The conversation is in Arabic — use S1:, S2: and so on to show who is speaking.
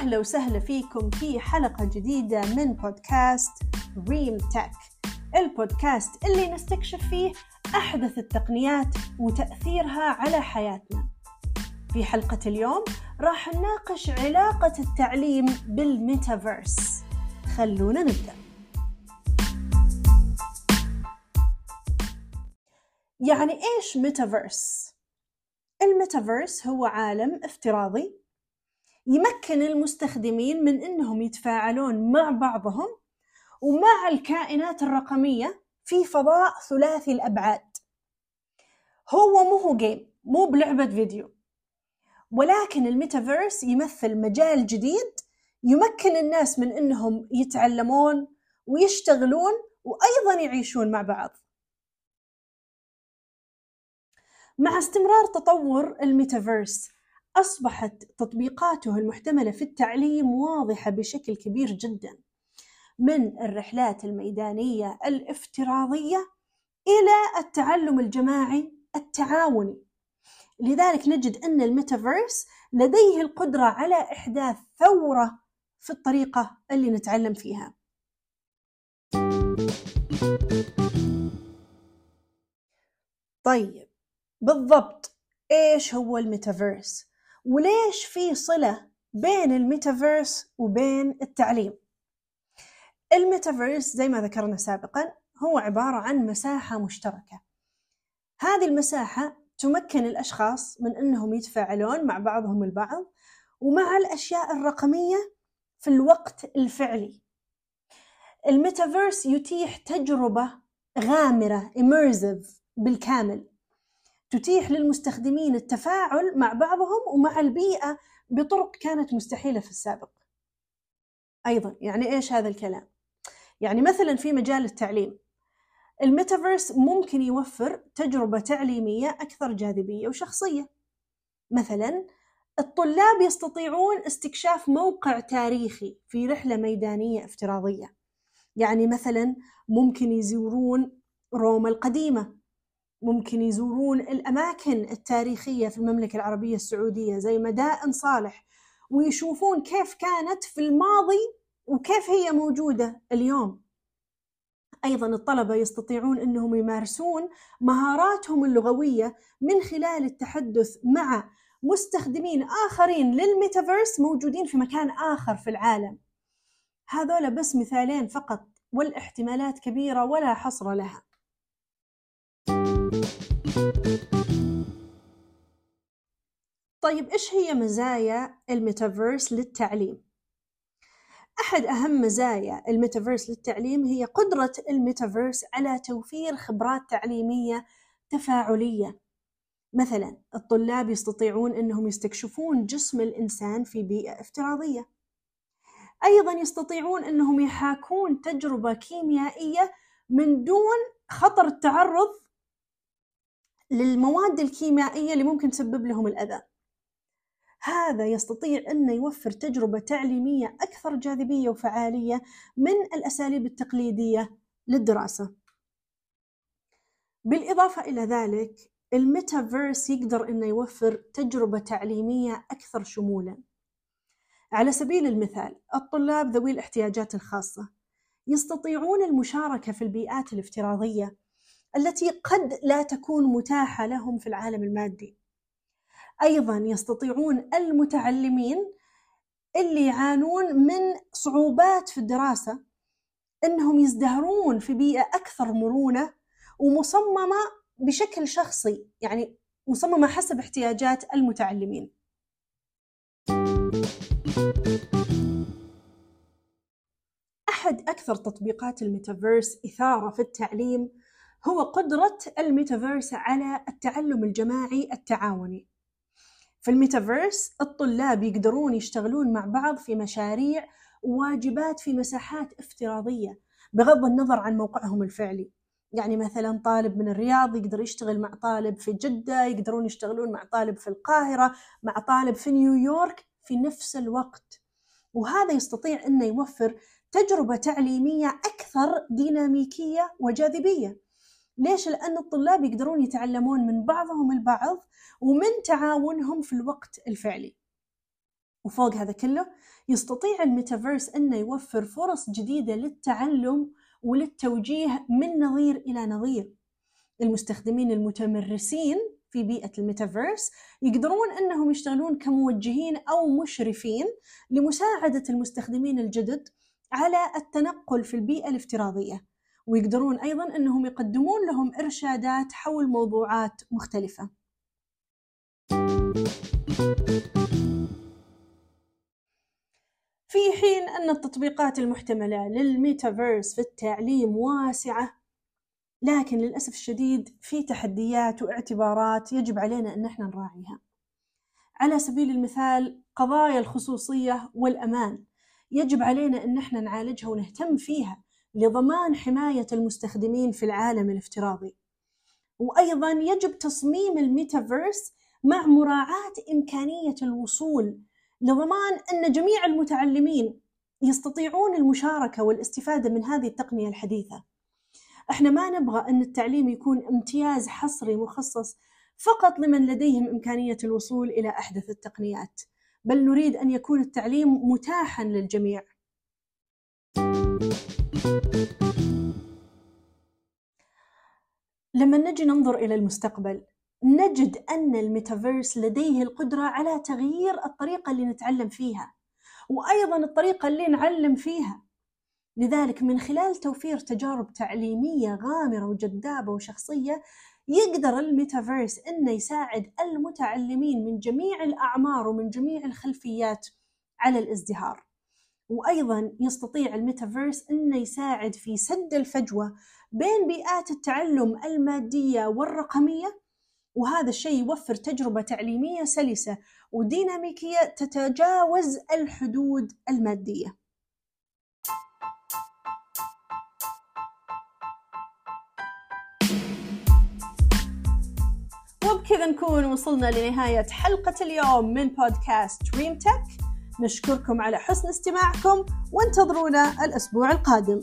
S1: أهلا وسهلا فيكم في حلقة جديدة من بودكاست ريم تك البودكاست اللي نستكشف فيه أحدث التقنيات وتأثيرها على حياتنا. في حلقة اليوم راح نناقش علاقة التعليم بالميتافيرس. خلونا نبدأ. يعني إيش ميتافيرس؟ الميتافيرس هو عالم افتراضي يمكن المستخدمين من إنهم يتفاعلون مع بعضهم ومع الكائنات الرقمية في فضاء ثلاثي الأبعاد. هو مو هو game مو بلعبة فيديو. ولكن الميتافيرس يمثل مجال جديد يمكن الناس من إنهم يتعلمون ويشتغلون وأيضا يعيشون مع بعض. مع استمرار تطور الميتافيرس أصبحت تطبيقاته المحتملة في التعليم واضحة بشكل كبير جدا من الرحلات الميدانية الافتراضية إلى التعلم الجماعي التعاوني لذلك نجد أن الميتافيرس لديه القدرة على إحداث ثورة في الطريقة اللي نتعلم فيها طيب بالضبط إيش هو الميتافيرس؟ وليش في صلة بين الميتافيرس وبين التعليم؟ الميتافيرس زي ما ذكرنا سابقا هو عبارة عن مساحة مشتركة. هذه المساحة تمكن الأشخاص من أنهم يتفاعلون مع بعضهم البعض ومع الأشياء الرقمية في الوقت الفعلي. الميتافيرس يتيح تجربة غامرة immersive بالكامل. تتيح للمستخدمين التفاعل مع بعضهم ومع البيئة بطرق كانت مستحيلة في السابق. أيضا يعني إيش هذا الكلام؟ يعني مثلا في مجال التعليم الميتافيرس ممكن يوفر تجربة تعليمية أكثر جاذبية وشخصية. مثلا الطلاب يستطيعون استكشاف موقع تاريخي في رحلة ميدانية افتراضية. يعني مثلا ممكن يزورون روما القديمة ممكن يزورون الأماكن التاريخية في المملكة العربية السعودية زي مدائن صالح ويشوفون كيف كانت في الماضي وكيف هي موجودة اليوم. أيضا الطلبة يستطيعون أنهم يمارسون مهاراتهم اللغوية من خلال التحدث مع مستخدمين آخرين للميتافيرس موجودين في مكان آخر في العالم. هذول بس مثالين فقط والاحتمالات كبيرة ولا حصر لها. طيب إيش هي مزايا الميتافيرس للتعليم؟ أحد أهم مزايا الميتافيرس للتعليم هي قدرة الميتافيرس على توفير خبرات تعليمية تفاعلية مثلا الطلاب يستطيعون أنهم يستكشفون جسم الإنسان في بيئة افتراضية أيضا يستطيعون أنهم يحاكون تجربة كيميائية من دون خطر التعرض للمواد الكيميائية اللي ممكن تسبب لهم الأذى. هذا يستطيع أن يوفر تجربة تعليمية أكثر جاذبية وفعالية من الأساليب التقليدية للدراسة. بالإضافة إلى ذلك الميتافيرس يقدر أنه يوفر تجربة تعليمية أكثر شمولا. على سبيل المثال الطلاب ذوي الاحتياجات الخاصة يستطيعون المشاركة في البيئات الافتراضية التي قد لا تكون متاحة لهم في العالم المادي. أيضا يستطيعون المتعلمين اللي يعانون من صعوبات في الدراسة أنهم يزدهرون في بيئة أكثر مرونة ومصممة بشكل شخصي يعني مصممة حسب احتياجات المتعلمين. أحد أكثر تطبيقات الميتافيرس إثارة في التعليم هو قدرة الميتافيرس على التعلم الجماعي التعاوني. في الميتافيرس الطلاب يقدرون يشتغلون مع بعض في مشاريع وواجبات في مساحات افتراضية بغض النظر عن موقعهم الفعلي. يعني مثلا طالب من الرياض يقدر يشتغل مع طالب في جدة يقدرون يشتغلون مع طالب في القاهرة مع طالب في نيويورك في نفس الوقت. وهذا يستطيع أنه يوفر تجربة تعليمية أكثر ديناميكية وجاذبية. ليش؟ لأن الطلاب يقدرون يتعلمون من بعضهم البعض ومن تعاونهم في الوقت الفعلي. وفوق هذا كله يستطيع الميتافيرس أنه يوفر فرص جديدة للتعلم وللتوجيه من نظير إلى نظير. المستخدمين المتمرسين في بيئة الميتافيرس يقدرون أنهم يشتغلون كموجهين أو مشرفين لمساعدة المستخدمين الجدد على التنقل في البيئة الافتراضية. ويقدرون أيضا أنهم يقدمون لهم إرشادات حول موضوعات مختلفة. في حين أن التطبيقات المحتملة للميتافيرس في التعليم واسعة لكن للأسف الشديد في تحديات واعتبارات يجب علينا أن إحنا نراعيها. على سبيل المثال قضايا الخصوصية والأمان يجب علينا أن إحنا نعالجها ونهتم فيها لضمان حماية المستخدمين في العالم الافتراضي وأيضا يجب تصميم الميتافيرس مع مراعاة إمكانية الوصول لضمان أن جميع المتعلمين يستطيعون المشاركة والاستفادة من هذه التقنية الحديثة. إحنا ما نبغى أن التعليم يكون امتياز حصري مخصص فقط لمن لديهم إمكانية الوصول إلى أحدث التقنيات، بل نريد أن يكون التعليم متاحا للجميع. لما نجي ننظر إلى المستقبل نجد أن الميتافيرس لديه القدرة على تغيير الطريقة اللي نتعلم فيها وأيضا الطريقة اللي نعلم فيها لذلك من خلال توفير تجارب تعليمية غامرة وجذابة وشخصية يقدر الميتافيرس إنه يساعد المتعلمين من جميع الأعمار ومن جميع الخلفيات على الازدهار. وأيضا يستطيع الميتافيرس إنه يساعد في سد الفجوة بين بيئات التعلم المادية والرقمية وهذا الشيء يوفر تجربة تعليمية سلسة وديناميكية تتجاوز الحدود المادية. وبكذا نكون وصلنا لنهاية حلقة اليوم من بودكاست دريم تك نشكركم على حسن استماعكم وانتظرونا الأسبوع القادم.